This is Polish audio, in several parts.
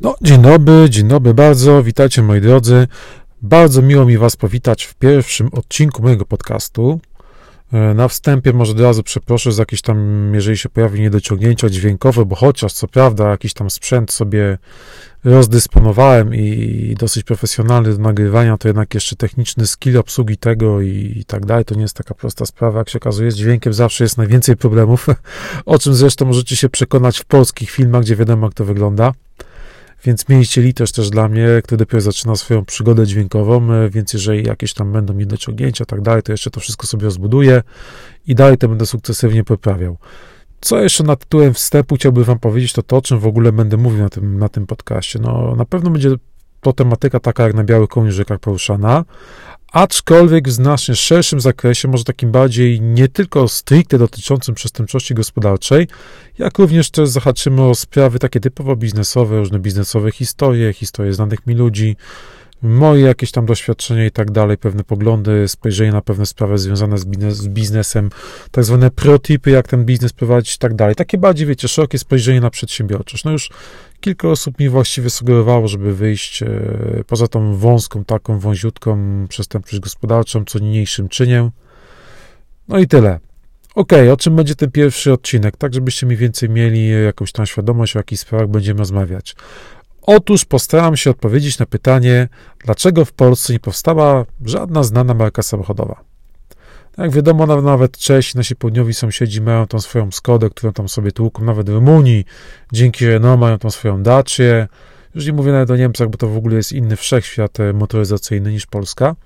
No, dzień dobry, dzień dobry bardzo, witajcie moi drodzy. Bardzo miło mi Was powitać w pierwszym odcinku mojego podcastu. E, na wstępie może od razu przeproszę za jakieś tam, jeżeli się pojawi niedociągnięcia dźwiękowe, bo chociaż co prawda jakiś tam sprzęt sobie rozdysponowałem i dosyć profesjonalny do nagrywania, to jednak jeszcze techniczny skill obsługi tego i, i tak dalej, to nie jest taka prosta sprawa, jak się okazuje, z dźwiękiem zawsze jest najwięcej problemów, o czym zresztą możecie się przekonać w polskich filmach, gdzie wiadomo jak to wygląda. Więc miejcie litość też dla mnie, który dopiero zaczyna swoją przygodę dźwiękową, e, więc jeżeli jakieś tam będą niedociągnięcia i tak dalej, to jeszcze to wszystko sobie rozbuduję i dalej to będę sukcesywnie poprawiał. Co jeszcze nad tytułem wstępu chciałbym wam powiedzieć, to to, o czym w ogóle będę mówił na tym, na tym podcaście. No, na pewno będzie to tematyka taka jak na białych koniuszykach poruszana, aczkolwiek w znacznie szerszym zakresie, może takim bardziej nie tylko stricte dotyczącym przestępczości gospodarczej, jak również też zahaczymy o sprawy takie typowo biznesowe, różne biznesowe historie, historie znanych mi ludzi, moje jakieś tam doświadczenia i tak dalej, pewne poglądy, spojrzenie na pewne sprawy związane z, biznes, z biznesem, tak zwane protipy, jak ten biznes prowadzić i tak dalej. Takie bardziej, wiecie, szerokie spojrzenie na przedsiębiorczość. No już kilka osób mi właściwie sugerowało, żeby wyjść e, poza tą wąską, taką wąziutką przestępczość gospodarczą, co niniejszym czynię. No i tyle. Ok, o czym będzie ten pierwszy odcinek, tak żebyście mniej więcej mieli jakąś tam świadomość, o jakich sprawach będziemy rozmawiać. Otóż postaram się odpowiedzieć na pytanie, dlaczego w Polsce nie powstała żadna znana marka samochodowa. Jak wiadomo, nawet Czesi, nasi południowi sąsiedzi mają tą swoją Skodę, którą tam sobie tłuką, nawet Rumunii, dzięki Renault mają tą swoją Dacię. Już nie mówię nawet o Niemcach, bo to w ogóle jest inny wszechświat e, motoryzacyjny niż Polska.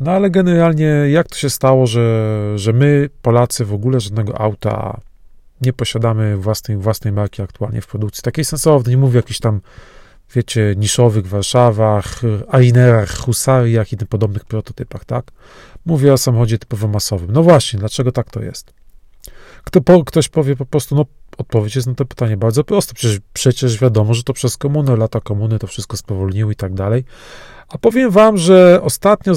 No ale generalnie jak to się stało, że, że my, Polacy, w ogóle żadnego auta nie posiadamy własnej, własnej marki aktualnie w produkcji, takiej sensownej, nie mówię o jakichś tam wiecie, niszowych Warszawach, Ainerach, Husariach i tym podobnych prototypach, tak? Mówię o samochodzie typowo masowym. No właśnie, dlaczego tak to jest? Kto po, ktoś powie po prostu, no odpowiedź jest na to pytanie bardzo proste. Przecież, przecież wiadomo, że to przez komunę, lata komuny to wszystko spowolniło i tak dalej. A powiem wam, że ostatnio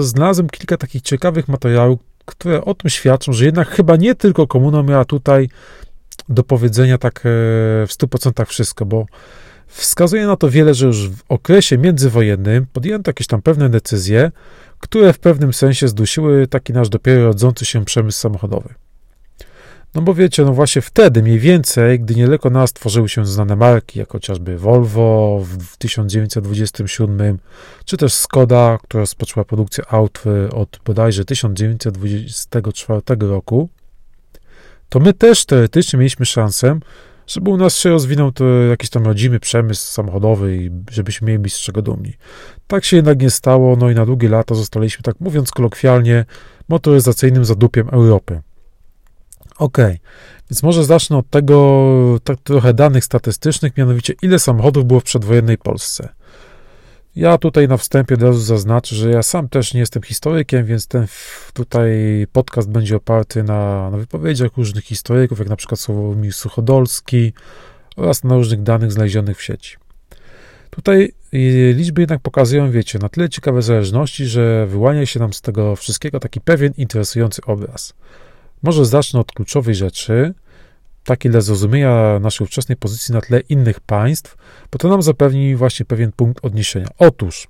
znalazłem kilka takich ciekawych materiałów, które o tym świadczą, że jednak chyba nie tylko komuna miała tutaj do powiedzenia tak e, w 100% wszystko, bo Wskazuje na to wiele, że już w okresie międzywojennym podjęto jakieś tam pewne decyzje, które w pewnym sensie zdusiły taki nasz dopiero rodzący się przemysł samochodowy. No bo wiecie, no właśnie wtedy mniej więcej, gdy niedaleko nas tworzyły się znane marki, jak chociażby Volvo w 1927, czy też Skoda, która rozpoczęła produkcję aut od bodajże 1924 roku, to my też teoretycznie mieliśmy szansę żeby u nas się rozwinął to jakiś tam rodzimy przemysł samochodowy i żebyśmy mieli z czego dumni. Tak się jednak nie stało, no i na długie lata zostaliśmy, tak mówiąc kolokwialnie, motoryzacyjnym zadupiem Europy. Ok, więc może zacznę od tego tak trochę danych statystycznych, mianowicie ile samochodów było w przedwojennej Polsce. Ja tutaj na wstępie od razu zaznaczę, że ja sam też nie jestem historykiem, więc ten tutaj podcast będzie oparty na, na wypowiedziach różnych historyków, jak na przykład Sławomir Suchodolski oraz na różnych danych znalezionych w sieci. Tutaj liczby jednak pokazują, wiecie, na tyle ciekawe zależności, że wyłania się nam z tego wszystkiego taki pewien interesujący obraz. Może zacznę od kluczowej rzeczy, takiej dla zrozumienia naszej ówczesnej pozycji na tle innych państw, bo to nam zapewni właśnie pewien punkt odniesienia. Otóż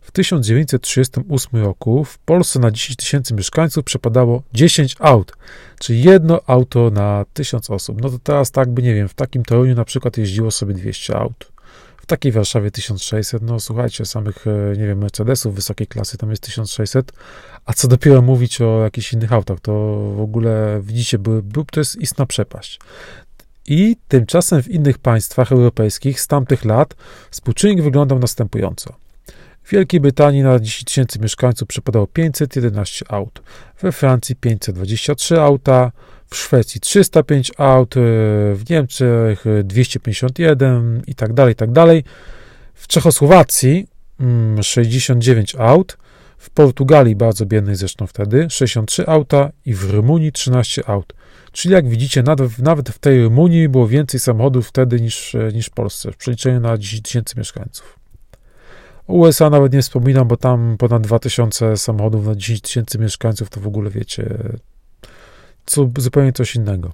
w 1938 roku w Polsce na 10 tysięcy mieszkańców przepadało 10 aut, czyli jedno auto na 1000 osób. No to teraz tak by, nie wiem, w takim Toruniu na przykład jeździło sobie 200 aut takiej Warszawie 1600, no słuchajcie, samych, e, nie wiem, Mercedesów wysokiej klasy tam jest 1600, a co dopiero mówić o jakichś innych autach, to w ogóle widzicie, był, był, to jest istna przepaść. I tymczasem w innych państwach europejskich z tamtych lat współczynnik wyglądał następująco. W Wielkiej Brytanii na 10 tysięcy mieszkańców przypadało 511 aut, we Francji 523 auta, w Szwecji 305 aut, e, w Niemczech 251 i tak dalej, tak dalej. W Czechosłowacji 69 mm, aut, w Portugalii, bardzo biednej zresztą wtedy, 63 auta i w Rumunii 13 aut. Czyli jak widzicie, nawet, nawet w tej Rumunii było więcej samochodów wtedy niż, e, niż w Polsce, w przeliczeniu na 10 tysięcy mieszkańców. USA nawet nie wspominam, bo tam ponad 2000 samochodów na 10 tysięcy mieszkańców to w ogóle wiecie, co, zupełnie coś innego.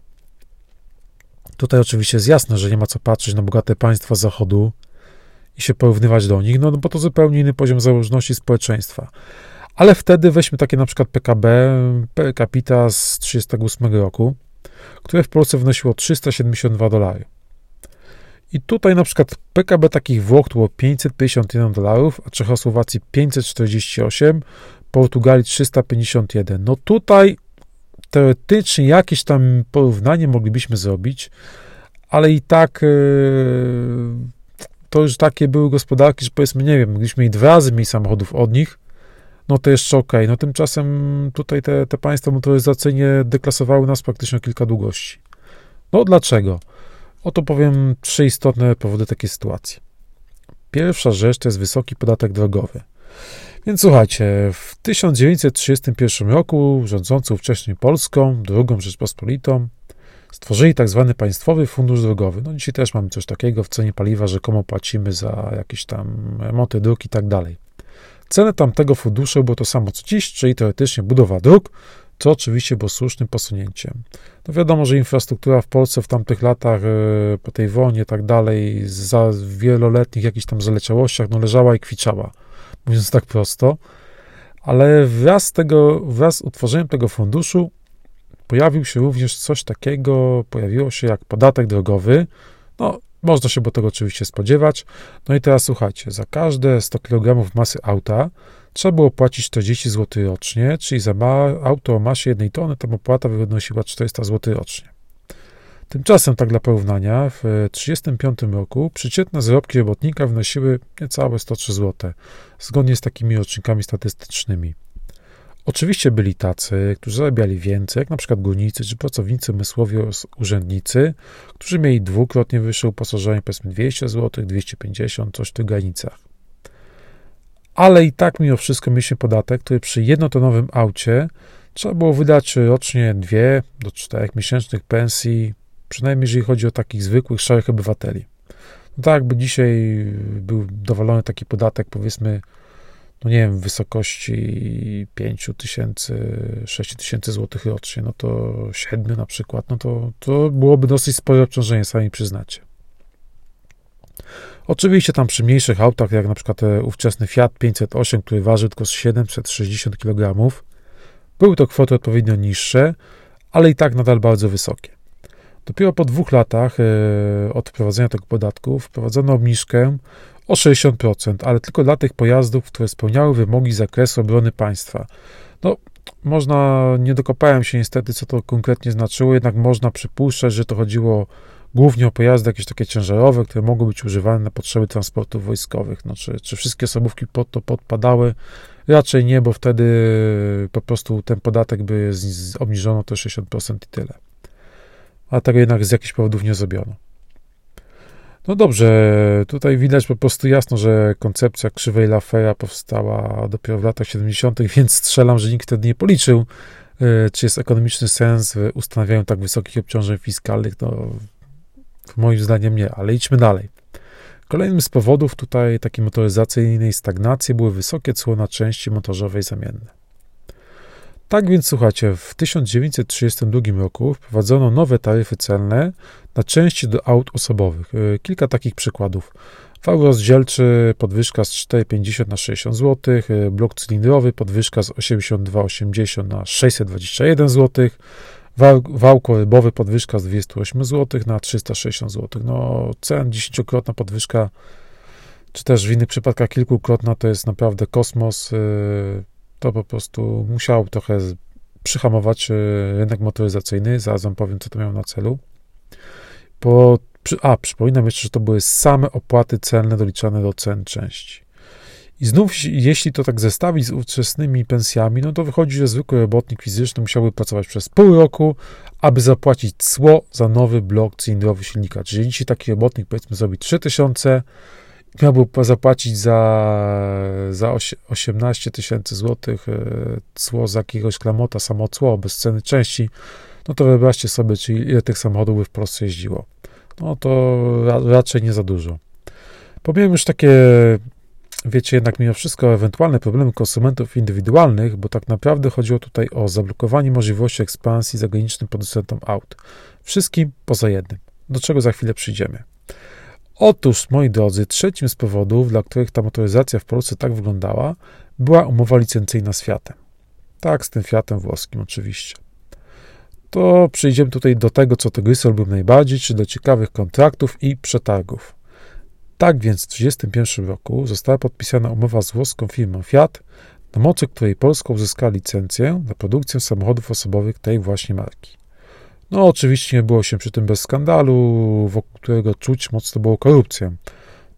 Tutaj oczywiście jest jasne, że nie ma co patrzeć na bogate państwa Zachodu, i się porównywać do nich, no, bo to zupełnie inny poziom założności społeczeństwa. Ale wtedy weźmy takie na przykład PKB per capita z 1938 roku, które w Polsce wynosiło 372 dolary. I tutaj na przykład PKB takich Włoch było 551 dolarów, a Czechosłowacji 548, Portugalii 351. No tutaj teoretycznie jakieś tam porównanie moglibyśmy zrobić, ale i tak yy, to już takie były gospodarki, że powiedzmy, nie wiem, mogliśmy mieć dwa razy mniej samochodów od nich, no to jeszcze ok. No tymczasem tutaj te, te państwa motoryzacyjnie deklasowały nas praktycznie o kilka długości. No dlaczego? Oto powiem trzy istotne powody takiej sytuacji. Pierwsza rzecz to jest wysoki podatek drogowy. Więc słuchajcie, w 1931 roku rządzący wcześniej Polską, drugą Rzeczpospolitą, stworzyli tak zwany Państwowy Fundusz Drogowy. No dzisiaj też mamy coś takiego w cenie paliwa, że komu płacimy za jakieś tam remonty dróg i tak dalej. Cenę tamtego funduszu było to samo co dziś, czyli teoretycznie budowa dróg, co oczywiście było słusznym posunięciem. No wiadomo, że infrastruktura w Polsce w tamtych latach, e, po tej wojnie i tak dalej, za wieloletnich jakichś tam zaleciałościach, no leżała i kwiczała, mówiąc tak prosto. Ale wraz, tego, wraz z utworzeniem tego funduszu pojawił się również coś takiego, pojawiło się jak podatek drogowy. No, można się bo tego oczywiście spodziewać. No i teraz słuchajcie, za każde 100 kg masy auta trzeba było płacić 40 zł rocznie, czyli za auto o masie 1 tony tam opłata wynosiła 400 zł rocznie. Tymczasem, tak dla porównania, w 1935 roku przeciętne zarobki robotnika wynosiły niecałe 103 zł, zgodnie z takimi rocznikami statystycznymi. Oczywiście byli tacy, którzy zarabiali więcej, jak na przykład górnicy czy pracownicy umysłowi oraz urzędnicy, którzy mieli dwukrotnie wyższe uposażenie, powiedzmy 200 zł, 250, coś w tych granicach. Ale i tak mimo wszystko mieliśmy podatek, który przy jednotonowym aucie trzeba było wydać rocznie 2 do 4 miesięcznych pensji, przynajmniej jeżeli chodzi o takich zwykłych, szarych obywateli. No tak jakby dzisiaj był dowolony taki podatek, powiedzmy no nie wiem, w wysokości 5 tysięcy, 6 tysięcy złotych rocznie, no to 7 na przykład, no to, to byłoby dosyć spore obciążenie, sami przyznacie. Oczywiście tam przy mniejszych autach, jak na przykład ówczesny Fiat 508, który waży tylko 760 kg, były to kwoty odpowiednio niższe, ale i tak nadal bardzo wysokie. Dopiero po dwóch latach e, od wprowadzenia tego podatku wprowadzono obniżkę o 60%, ale tylko dla tych pojazdów, które spełniały wymogi zakresu obrony państwa. No, można, nie dokopałem się niestety, co to konkretnie znaczyło, jednak można przypuszczać, że to chodziło głównie o pojazdy jakieś takie ciężarowe, które mogły być używane na potrzeby transportów wojskowych. No, czy, czy wszystkie osobówki pod to podpadały? Raczej nie, bo wtedy po prostu ten podatek by obniżono to 60% i tyle. A tego jednak z jakichś powodów nie zrobiono. No dobrze, tutaj widać po prostu jasno, że koncepcja krzywej Lafera powstała dopiero w latach 70., więc strzelam, że nikt wtedy nie policzył, e, czy jest ekonomiczny sens w ustanawianiu tak wysokich obciążeń fiskalnych. No, moim zdaniem nie, ale idźmy dalej. Kolejnym z powodów tutaj takiej motoryzacyjnej stagnacji były wysokie cło na części motorzowej zamienne. Tak więc słuchajcie, w 1932 roku wprowadzono nowe taryfy celne na części do aut osobowych. E, kilka takich przykładów. Wał rozdzielczy podwyżka z 4,50 na 60 zł, e, blok cylindrowy podwyżka z 82,80 na 621 zł, wał, wał korybowy podwyżka z 208 zł na 360 zł. No, cen dziesięciokrotna podwyżka, czy też w innych przypadkach kilkukrotna, to jest naprawdę kosmos. E, to po prostu musiał trochę przyhamować e, rynek motoryzacyjny. Zaraz wam powiem, co to miało na celu. Po, a, przypominam jeszcze, że to były same opłaty celne doliczane do cen części. I znów, jeśli to tak zestawić z ówczesnymi pensjami, no to wychodzi, że zwykły robotnik fizyczny musiałby pracować przez pół roku, aby zapłacić cło za nowy blok cylindrowy silnika. Czyli jeśli taki robotnik, powiedzmy, zrobi 3000, miałby zapłacić za, za 18 tysięcy złotych e, cło z jakiegoś klamota, samo cło, bez ceny części, no to wyobraźcie sobie, czyli ile tych samochodów by w Polsce jeździło. No to raczej nie za dużo. Pomijam już takie, wiecie, jednak mimo wszystko ewentualne problemy konsumentów indywidualnych, bo tak naprawdę chodziło tutaj o zablokowanie możliwości ekspansji zagranicznym producentom aut. Wszystkim poza jednym, do czego za chwilę przyjdziemy. Otóż, moi drodzy, trzecim z powodów, dla których ta motoryzacja w Polsce tak wyglądała, była umowa licencyjna z Fiatem. Tak, z tym Fiatem włoskim oczywiście. To przejdziemy tutaj do tego, co tygrysy lubią najbardziej, czyli do ciekawych kontraktów i przetargów. Tak więc w 1931 roku została podpisana umowa z włoską firmą Fiat, na mocy której Polska uzyskała licencję na produkcję samochodów osobowych tej właśnie marki. No, oczywiście nie było się przy tym bez skandalu, wokół którego czuć mocno było korupcję.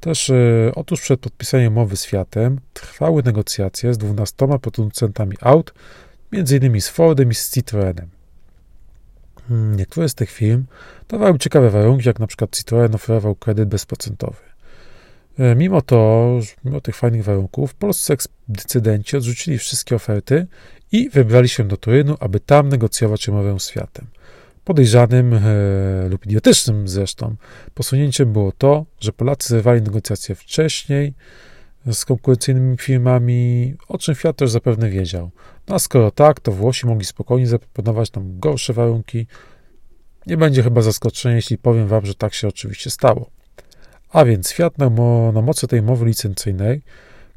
Też e, otóż przed podpisaniem umowy z Fiatem trwały negocjacje z 12 producentami aut, m.in. z Fordem i z Citroenem. Hmm, niektóre z tych firm dawały ciekawe warunki, jak na przykład Citroen oferował kredyt bezprocentowy. E, mimo to, mimo tych fajnych warunków, polscy decydenci odrzucili wszystkie oferty i wybrali się do Turynu, aby tam negocjować umowę z Fiatem. Podejrzanym e, lub idiotycznym zresztą posunięciem było to, że Polacy zerwali negocjacje wcześniej z konkurencyjnymi firmami, o czym Fiat też zapewne wiedział. No a skoro tak, to Włosi mogli spokojnie zaproponować nam gorsze warunki. Nie będzie chyba zaskoczenia, jeśli powiem wam, że tak się oczywiście stało. A więc Fiat na, mo, na mocy tej mowy licencyjnej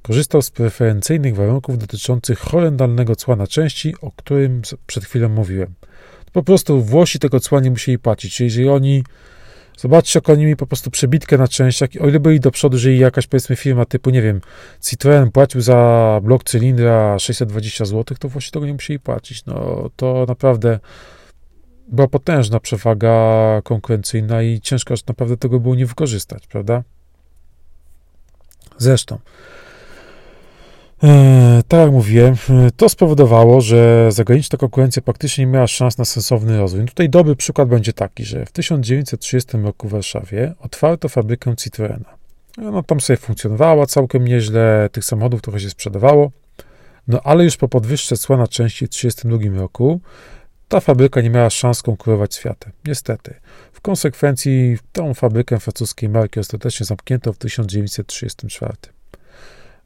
korzystał z preferencyjnych warunków dotyczących horrendalnego cła na części, o którym przed chwilą mówiłem. Po prostu Włosi tego cła nie musieli płacić. Czyli jeżeli oni, zobaczcie, jak oni mieli po prostu przebitkę na częściach, o ile byli do przodu, że jakaś powiedzmy firma typu, nie wiem, Citroen płacił za blok cylindra 620 zł, to Włosi tego nie musieli płacić. No to naprawdę była potężna przewaga konkurencyjna i ciężko aż naprawdę tego było nie wykorzystać, prawda? Zresztą, e, tak jak mówiłem, e, to spowodowało, że zagraniczna konkurencja praktycznie nie miała szans na sensowny rozwój. Tutaj dobry przykład będzie taki, że w 1930 roku w Warszawie otwarto fabrykę Citroena. No, tam sobie funkcjonowała całkiem nieźle, tych samochodów trochę się sprzedawało, no ale już po podwyżce cła na części w 1932 roku ta fabryka nie miała szans konkurować z Fiatem. Niestety. W konsekwencji tą fabrykę francuskiej marki ostatecznie zamknięto w 1934.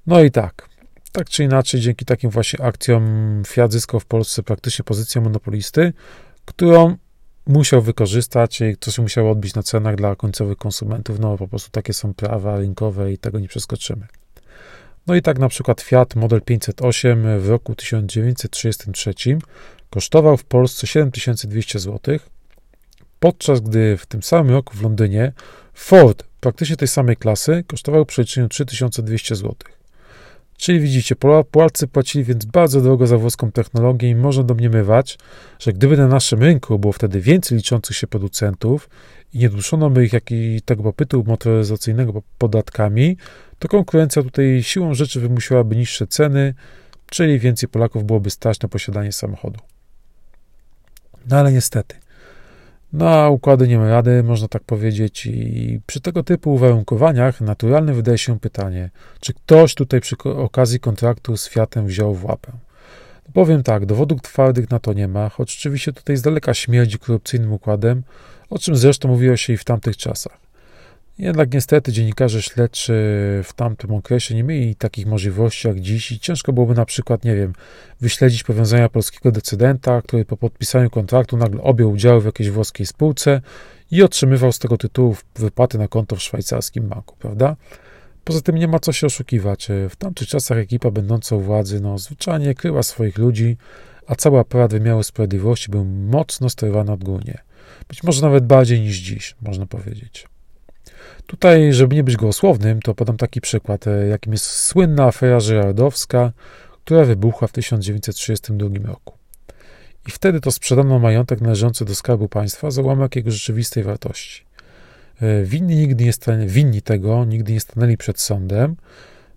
No i tak. Tak czy inaczej, dzięki takim właśnie akcjom Fiat zyskał w Polsce praktycznie pozycję monopolisty, którą musiał wykorzystać i to się musiało odbić na cenach dla końcowych konsumentów. No po prostu takie są prawa rynkowe i tego nie przeskoczymy. No i tak na przykład Fiat Model 508 w roku 1933 kosztował w Polsce 7200 zł, podczas gdy w tym samym roku w Londynie Ford praktycznie tej samej klasy kosztował w przeliczeniu 3200 zł. Czyli widzicie, Polacy płacili więc bardzo drogo za włoską technologię i można domniemywać, że gdyby na naszym rynku było wtedy więcej liczących się producentów i nie duszono by ich jak i tego popytu motoryzacyjnego podatkami, to konkurencja tutaj siłą rzeczy wymusiłaby niższe ceny, czyli więcej Polaków byłoby stać na posiadanie samochodu. No ale niestety, na układy nie ma rady, można tak powiedzieć, i przy tego typu uwarunkowaniach naturalne wydaje się pytanie, czy ktoś tutaj przy okazji kontraktu z Fiatem wziął w łapę. No powiem tak, dowodów twardych na to nie ma, choć oczywiście tutaj z daleka śmierdzi korupcyjnym układem, o czym zresztą mówiło się i w tamtych czasach. Jednak niestety dziennikarze śledczy w tamtym okresie nie mieli takich możliwości jak dziś i ciężko byłoby na przykład, nie wiem, wyśledzić powiązania polskiego decydenta, który po podpisaniu kontraktu nagle objął udziały w jakiejś włoskiej spółce i otrzymywał z tego tytułu wypłaty na konto w szwajcarskim banku, prawda? Poza tym nie ma co się oszukiwać. W tamtych czasach ekipa będąca u władzy, no, zwyczajnie kryła swoich ludzi, a cały aparat wymiaru sprawiedliwości był mocno sterowany odgórnie. Być może nawet bardziej niż dziś, można powiedzieć. Tutaj, żeby nie być gołosłownym, to podam taki przykład, e, jakim jest słynna afera żyrardowska, która wybuchła w 1932 roku. I wtedy to sprzedano majątek należący do Skarbu Państwa za ułamek jego rzeczywistej wartości. E, winni, nigdy nie stanęli, winni tego nigdy nie stanęli przed sądem,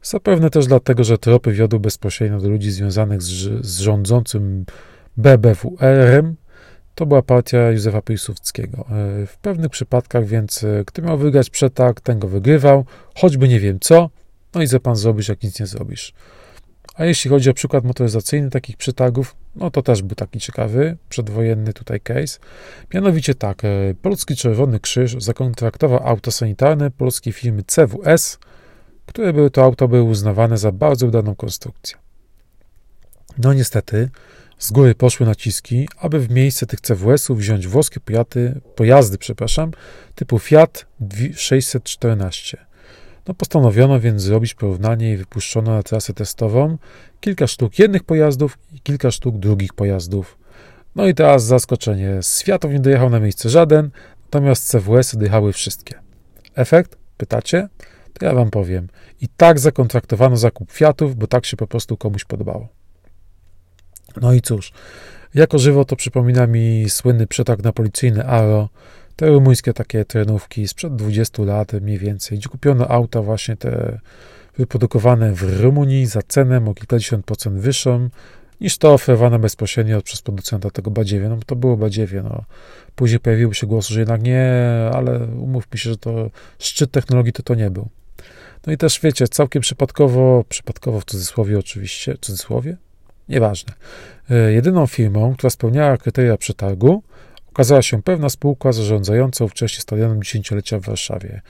zapewne też dlatego, że tropy wiodły bezpośrednio do ludzi związanych z, z rządzącym BBWR-em, to była partia Józefa Piłsudskiego. E, w pewnych przypadkach więc, e, kto miał wygrać przetarg, ten go wygrywał, choćby nie wiem co, no i co pan zrobisz, jak nic nie zrobisz. A jeśli chodzi o przykład motoryzacyjny takich przetargów, no to też był taki ciekawy, przedwojenny tutaj case. Mianowicie tak, e, Polski Czerwony Krzyż zakontraktował auto sanitarne polskiej firmy CWS, które były to auto były uznawane za bardzo udaną konstrukcję. No niestety, z góry poszły naciski, aby w miejsce tych CWS-ów wziąć włoskie pojazdy, pojazdy przepraszam, typu Fiat 614. No, postanowiono więc zrobić porównanie i wypuszczono na trasę testową kilka sztuk jednych pojazdów i kilka sztuk drugich pojazdów. No i teraz zaskoczenie. Z Fiatów nie dojechał na miejsce żaden, natomiast CWS-y dojechały wszystkie. Efekt? Pytacie? To ja wam powiem. I tak zakontraktowano zakup Fiatów, bo tak się po prostu komuś podobało. No i cóż, jako żywo to przypomina mi słynny przetarg na policyjny Aro, te rumuńskie takie trenówki sprzed 20 lat mniej więcej, gdzie kupiono auta właśnie te wyprodukowane w Rumunii za cenę o kilkadziesiąt procent wyższą niż to oferowane bezpośrednio przez producenta tego badziewie. No to było badziewie. No. Później pojawiły się głosy, że jednak nie, ale umówmy się, że to szczyt technologii to to nie był. No i też wiecie, całkiem przypadkowo, przypadkowo w cudzysłowie oczywiście, cudzysłowie, nieważne. E, jedyną firmą, która spełniała kryteria przetargu, okazała się pewna spółka zarządzająca ówcześnie stadionem dziesięciolecia w Warszawie.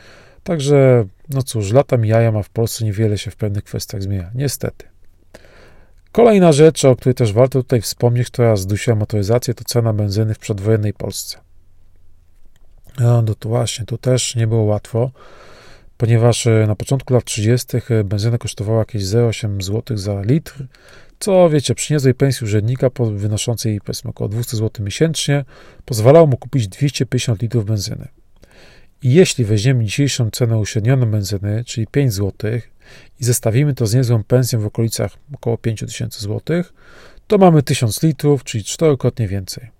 Także, no cóż, lata mijają, a w Polsce niewiele się w pewnych kwestiach zmienia. Niestety. Kolejna rzecz, o której też warto tutaj wspomnieć, która zdusiła motoryzację, to cena benzyny w przedwojennej Polsce. No, no to właśnie, tu też nie było łatwo, ponieważ e, na początku lat 30. E, benzyna kosztowała jakieś 0,8 zł za litr, co wiecie, przy niezłej pensji urzędnika wynoszącej powiedzmy około 200 zł miesięcznie pozwalało mu kupić 250 litrów benzyny. I jeśli weźmiemy dzisiejszą cenę uśrednioną benzyny, czyli 5 zł, i zestawimy to z niezłą pensją w okolicach około 5000 zł, to mamy 1000 litrów, czyli czterokrotnie więcej.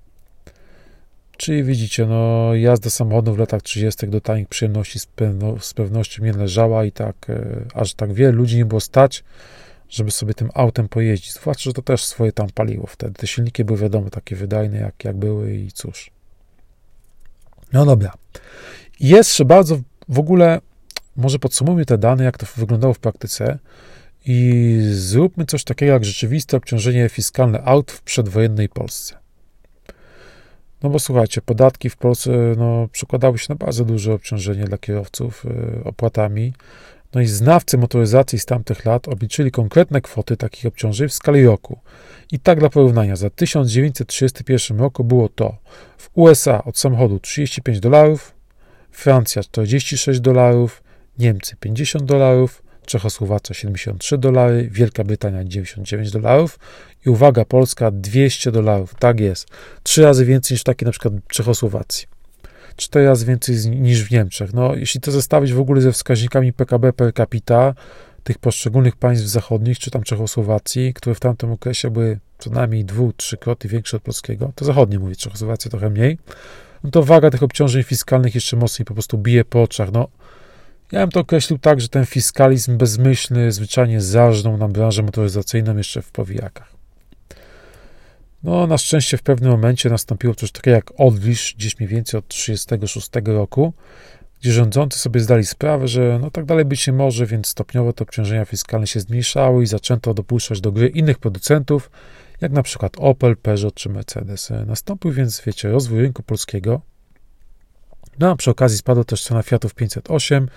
Czyli widzicie, no jazda samochodem w latach 30. do tanich przyjemności z, pewno, z pewnością nie leżała i tak, e, aż tak wiele ludzi nie było stać, żeby sobie tym autem pojeździć. Zwłaszcza, że to też swoje tam paliło wtedy. Te silniki były wiadomo takie wydajne, jak, jak były i cóż. No dobra. Jest bardzo w ogóle, może podsumujmy te dane, jak to wyglądało w praktyce i zróbmy coś takiego jak rzeczywiste obciążenie fiskalne aut w przedwojennej Polsce. No bo słuchajcie, podatki w Polsce no, przekładały się na bardzo duże obciążenie dla kierowców y, opłatami. No i znawcy motoryzacji z tamtych lat obliczyli konkretne kwoty takich obciążeń w skali roku. I tak dla porównania, za 1931 roku było to w USA od samochodu 35 dolarów, Francja 46 dolarów, Niemcy 50 dolarów, Czechosłowacja 73 dolary, Wielka Brytania 99 dolarów i uwaga, Polska 200 dolarów. Tak jest. Trzy razy więcej niż takie na przykład Czechosłowacji. Cztery razy więcej niż w Niemczech. No, jeśli to zestawić w ogóle ze wskaźnikami PKB per capita tych poszczególnych państw zachodnich, czy tam Czechosłowacji, które w tamtym okresie były co najmniej dwu, trzykrotnie większe od polskiego, to zachodnie mówię, Czechosłowacja trochę mniej, no to waga tych obciążeń fiskalnych jeszcze mocniej po prostu bije po oczach. No, ja bym to określił tak, że ten fiskalizm bezmyślny zwyczajnie zarżnął nam branżę motoryzacyjną jeszcze w powijakach. No, na szczęście w pewnym momencie nastąpiło coś takiego jak odlisz, gdzieś mniej więcej od 1936 roku, gdzie rządzący sobie zdali sprawę, że no tak dalej być nie może, więc stopniowo te obciążenia fiskalne się zmniejszały i zaczęto dopuszczać do gry innych producentów, jak na przykład Opel, Peugeot czy Mercedes. Nastąpił więc, wiecie, rozwój rynku polskiego. No a przy okazji spadła też cena Fiatów 508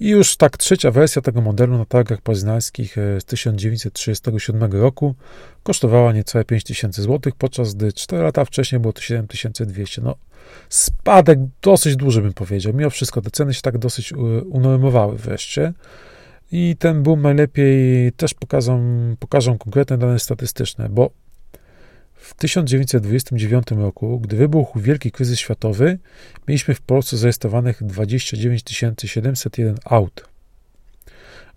i już tak trzecia wersja tego modelu na targach poznańskich e, z 1937 roku kosztowała niecałe 5000 zł, podczas gdy 4 lata wcześniej było to 7200. No, spadek dosyć duży bym powiedział. Mimo wszystko te ceny się tak dosyć unormowały wreszcie. I ten boom najlepiej też pokażą, pokażą konkretne dane statystyczne, bo w 1929 roku, gdy wybuchł wielki kryzys światowy, mieliśmy w Polsce zarejestrowanych 29 701 aut.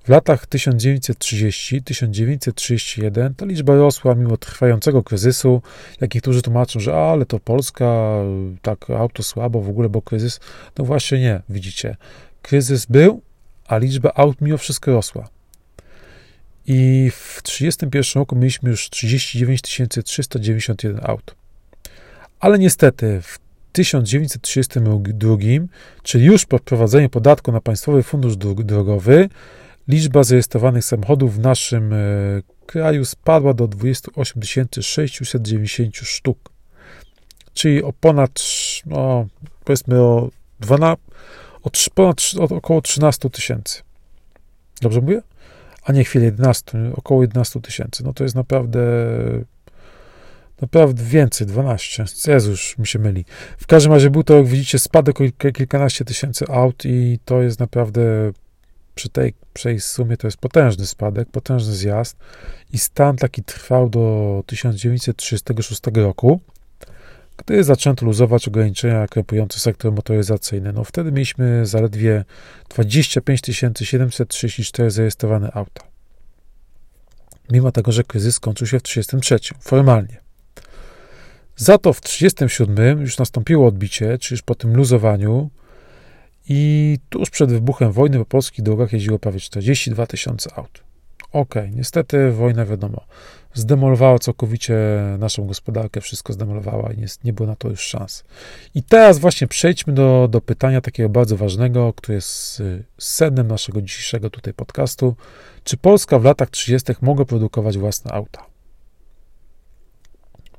W latach 1930-1931 ta liczba rosła mimo trwającego kryzysu, jak niektórzy tłumaczą, że ale to Polska, tak auto słabo, w ogóle, bo kryzys. No właśnie nie, widzicie. Kryzys był, a liczba aut mimo wszystko rosła. I w 1931 roku mieliśmy już 39 391 aut. Ale niestety w 1932, czyli już po wprowadzeniu podatku na Państwowy Fundusz Drogowy, liczba zarejestrowanych samochodów w naszym e, kraju spadła do 28 690 sztuk. Czyli o ponad, no, powiedzmy o, 12, o, ponad, o około 13 tysięcy. Dobrze mówię? A nie chwilę 11, około 11 tysięcy. No to jest naprawdę Naprawdę więcej, 12. Jezus, mi się myli. W każdym razie był to, jak widzicie, spadek o kilkanaście tysięcy aut i to jest naprawdę przy tej, przy sumie to jest potężny spadek, potężny zjazd i stan taki trwał do 1936 roku, gdy zaczęto luzować ograniczenia krępujące sektor motoryzacyjny. No wtedy mieliśmy zaledwie 25 734 zarejestrowane auta. Mimo tego, że kryzys skończył się w 1933, formalnie. Za to w 1937 już nastąpiło odbicie, czyli już po tym luzowaniu, i tuż przed wybuchem wojny po polskich drogach jeździło prawie 42 tysiące aut. Okay, niestety wojna, wiadomo, zdemolowała całkowicie naszą gospodarkę, wszystko zdemolowała i nie, nie było na to już szans. I teraz właśnie przejdźmy do, do pytania takiego bardzo ważnego, które jest y, sednem naszego dzisiejszego tutaj podcastu. Czy Polska w latach 30. mogła produkować własne auta?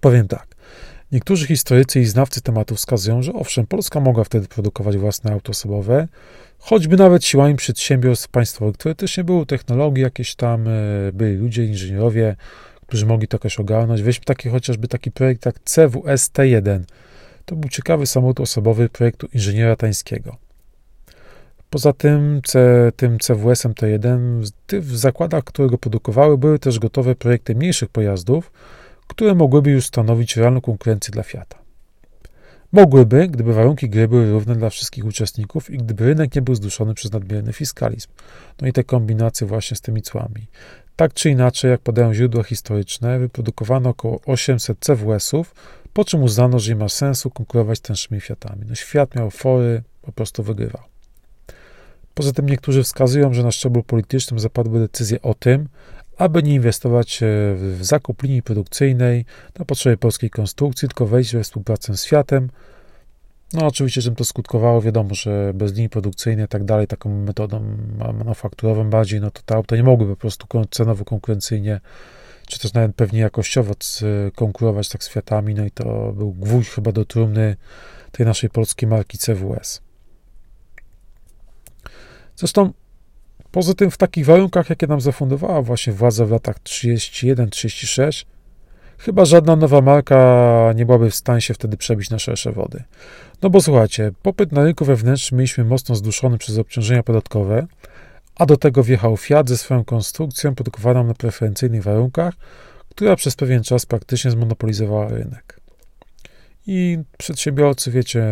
Powiem tak. Niektórzy historycy i znawcy tematu wskazują, że owszem, Polska mogła wtedy produkować własne auto osobowe, choćby nawet siłami przedsiębiorstw państwowych, które też nie były technologii, jakieś tam e, byli ludzie, inżynierowie, którzy mogli to jakoś ogarnąć. Weźmy taki chociażby taki projekt jak CWS T1. To był ciekawy samochód osobowy projektu inżyniera tańskiego. Poza tym, C, tym CWS-em T1, w zakładach, które go produkowały, były też gotowe projekty mniejszych pojazdów, które mogłyby już stanowić realną konkurencję dla Fiata. Mogłyby, gdyby warunki gry były równe dla wszystkich uczestników i gdyby rynek nie był zduszony przez nadmierny fiskalizm. No i te kombinacje właśnie z tymi cłami. Tak czy inaczej, jak podają źródła historyczne, wyprodukowano około 800 CWS-ów, po czym uznano, że nie ma sensu konkurować z tańszymi Fiatami. No świat miał fory, po prostu wygrywał. Poza tym niektórzy wskazują, że na szczeblu politycznym zapadły decyzje o tym, aby nie inwestować e, w zakup linii produkcyjnej na potrzeby polskiej konstrukcji, tylko wejść we współpracę z Fiatem. No oczywiście, czym to skutkowało, wiadomo, że bez linii produkcyjnej i tak dalej, taką metodą manufakturową bardziej, no to te auta nie mogły po prostu cenowo konkurencyjnie, czy też nawet pewnie jakościowo konkurować tak z Fiatami, no i to był gwóźdź chyba do trumny tej naszej polskiej marki CWS. Zresztą Poza tym w takich warunkach, jakie nam zafundowała właśnie władza w latach 31-36, chyba żadna nowa marka nie byłaby w stanie się wtedy przebić na szersze wody. No bo słuchajcie, popyt na rynku wewnętrznym mieliśmy mocno zduszony przez obciążenia podatkowe, a do tego wjechał Fiat ze swoją konstrukcją produkowaną na preferencyjnych warunkach, która przez pewien czas praktycznie zmonopolizowała rynek. I przedsiębiorcy, wiecie,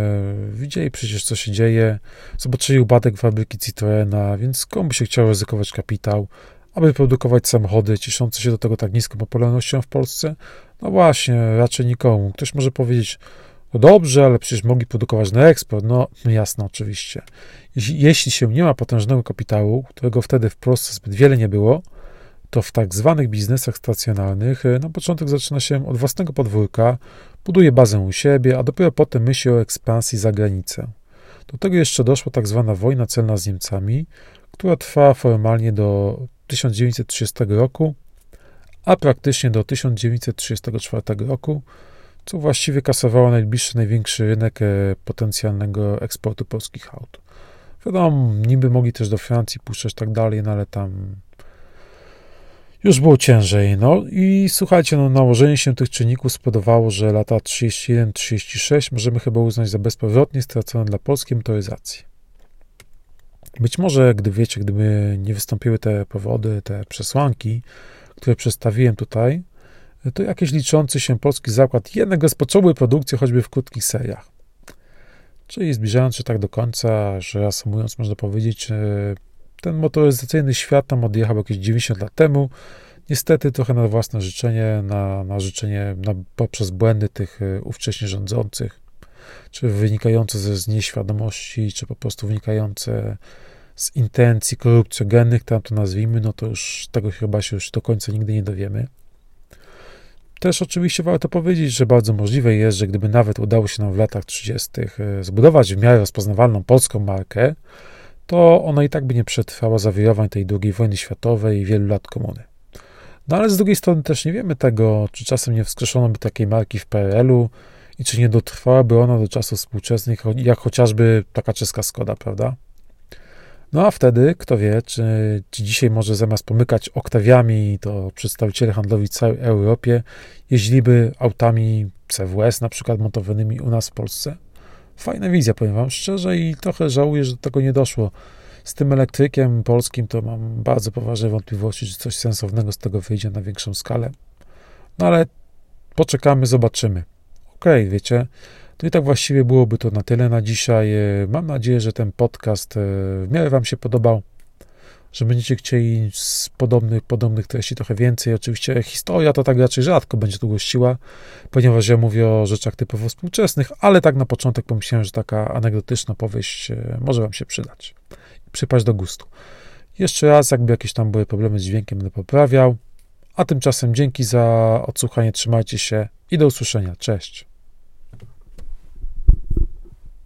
widzieli przecież, co się dzieje, zobaczyli upadek fabryki Citroena, więc komu by się chciało ryzykować kapitał, aby produkować samochody cieszące się do tego tak niską popularnością w Polsce? No właśnie, raczej nikomu. Ktoś może powiedzieć, no dobrze, ale przecież mogli produkować na eksport. No, no jasno, oczywiście. Jeśli, się nie ma potężnego kapitału, którego wtedy w Polsce zbyt wiele nie było, to w tak zwanych biznesach stacjonarnych na początek zaczyna się od własnego podwórka, buduje bazę u siebie, a dopiero potem myśli o ekspansji za granicę. Do tego jeszcze doszła tak zwana wojna celna z Niemcami, która trwała formalnie do 1930 roku, a praktycznie do 1934 roku, co właściwie kasowało najbliższy, największy rynek e, potencjalnego eksportu polskich aut. Wiadomo, niby mogli też do Francji puszczać tak dalej, no ale tam już było ciężej. No i słuchajcie, no, nałożenie się tych czynników spowodowało, że lata 31-36 możemy chyba uznać za bezpowrotnie stracone dla polskiej motoryzacji. Być może, gdy wiecie, gdyby nie wystąpiły te powody, te przesłanki, które przedstawiłem tutaj, to jakiś liczący się polski zakład jednak rozpocząłby produkcję choćby w krótkich seriach. Czyli zbliżając się tak do końca, że reasumując, można powiedzieć, ten motoryzacyjny świat tam odjechał jakieś 90 lat temu. Niestety trochę na własne życzenie, na, na życzenie na, poprzez błędy tych y, ówcześnie rządzących, czy wynikające ze z nieświadomości, czy po prostu wynikające z intencji korupcjogennych, tam to nazwijmy, no to już tego chyba się już do końca nigdy nie dowiemy. Też oczywiście warto powiedzieć, że bardzo możliwe jest, że gdyby nawet udało się nam w latach 30. Y, zbudować w miarę rozpoznawalną polską markę, to ona i tak by nie przetrwała zawirowań tej II wojny światowej i wielu lat komuny. No ale z drugiej strony też nie wiemy tego, czy czasem nie wskrzeszono by takiej marki w PRL-u i czy nie dotrwałaby ona do czasów współczesnych, jak chociażby taka czeska Skoda, prawda? No a wtedy, kto wie, czy, czy dzisiaj może zamiast pomykać oktawiami, to przedstawiciele handlowi całej Europie jeździliby autami CWS, na przykład montowanymi u nas w Polsce. Fajna wizja, powiem Wam szczerze, i trochę żałuję, że do tego nie doszło. Z tym elektrykiem polskim to mam bardzo poważne wątpliwości, czy coś sensownego z tego wyjdzie na większą skalę. No ale poczekamy, zobaczymy. Okej, okay, wiecie, to i tak właściwie byłoby to na tyle na dzisiaj. E, mam nadzieję, że ten podcast e, w miarę Wam się podobał, że będziecie chcieli z podobnych, podobnych treści trochę więcej. Oczywiście historia to tak raczej rzadko będzie tu gościła, ponieważ ja mówię o rzeczach typowo współczesnych, ale tak na początek pomyślałem, że taka anegdotyczna powieść e, może Wam się przydać. Przypaść do gustu. Jeszcze raz, jakby jakieś tam były problemy z dźwiękiem, będę poprawiał. A tymczasem dzięki za odsłuchanie, trzymajcie się i do usłyszenia. Cześć.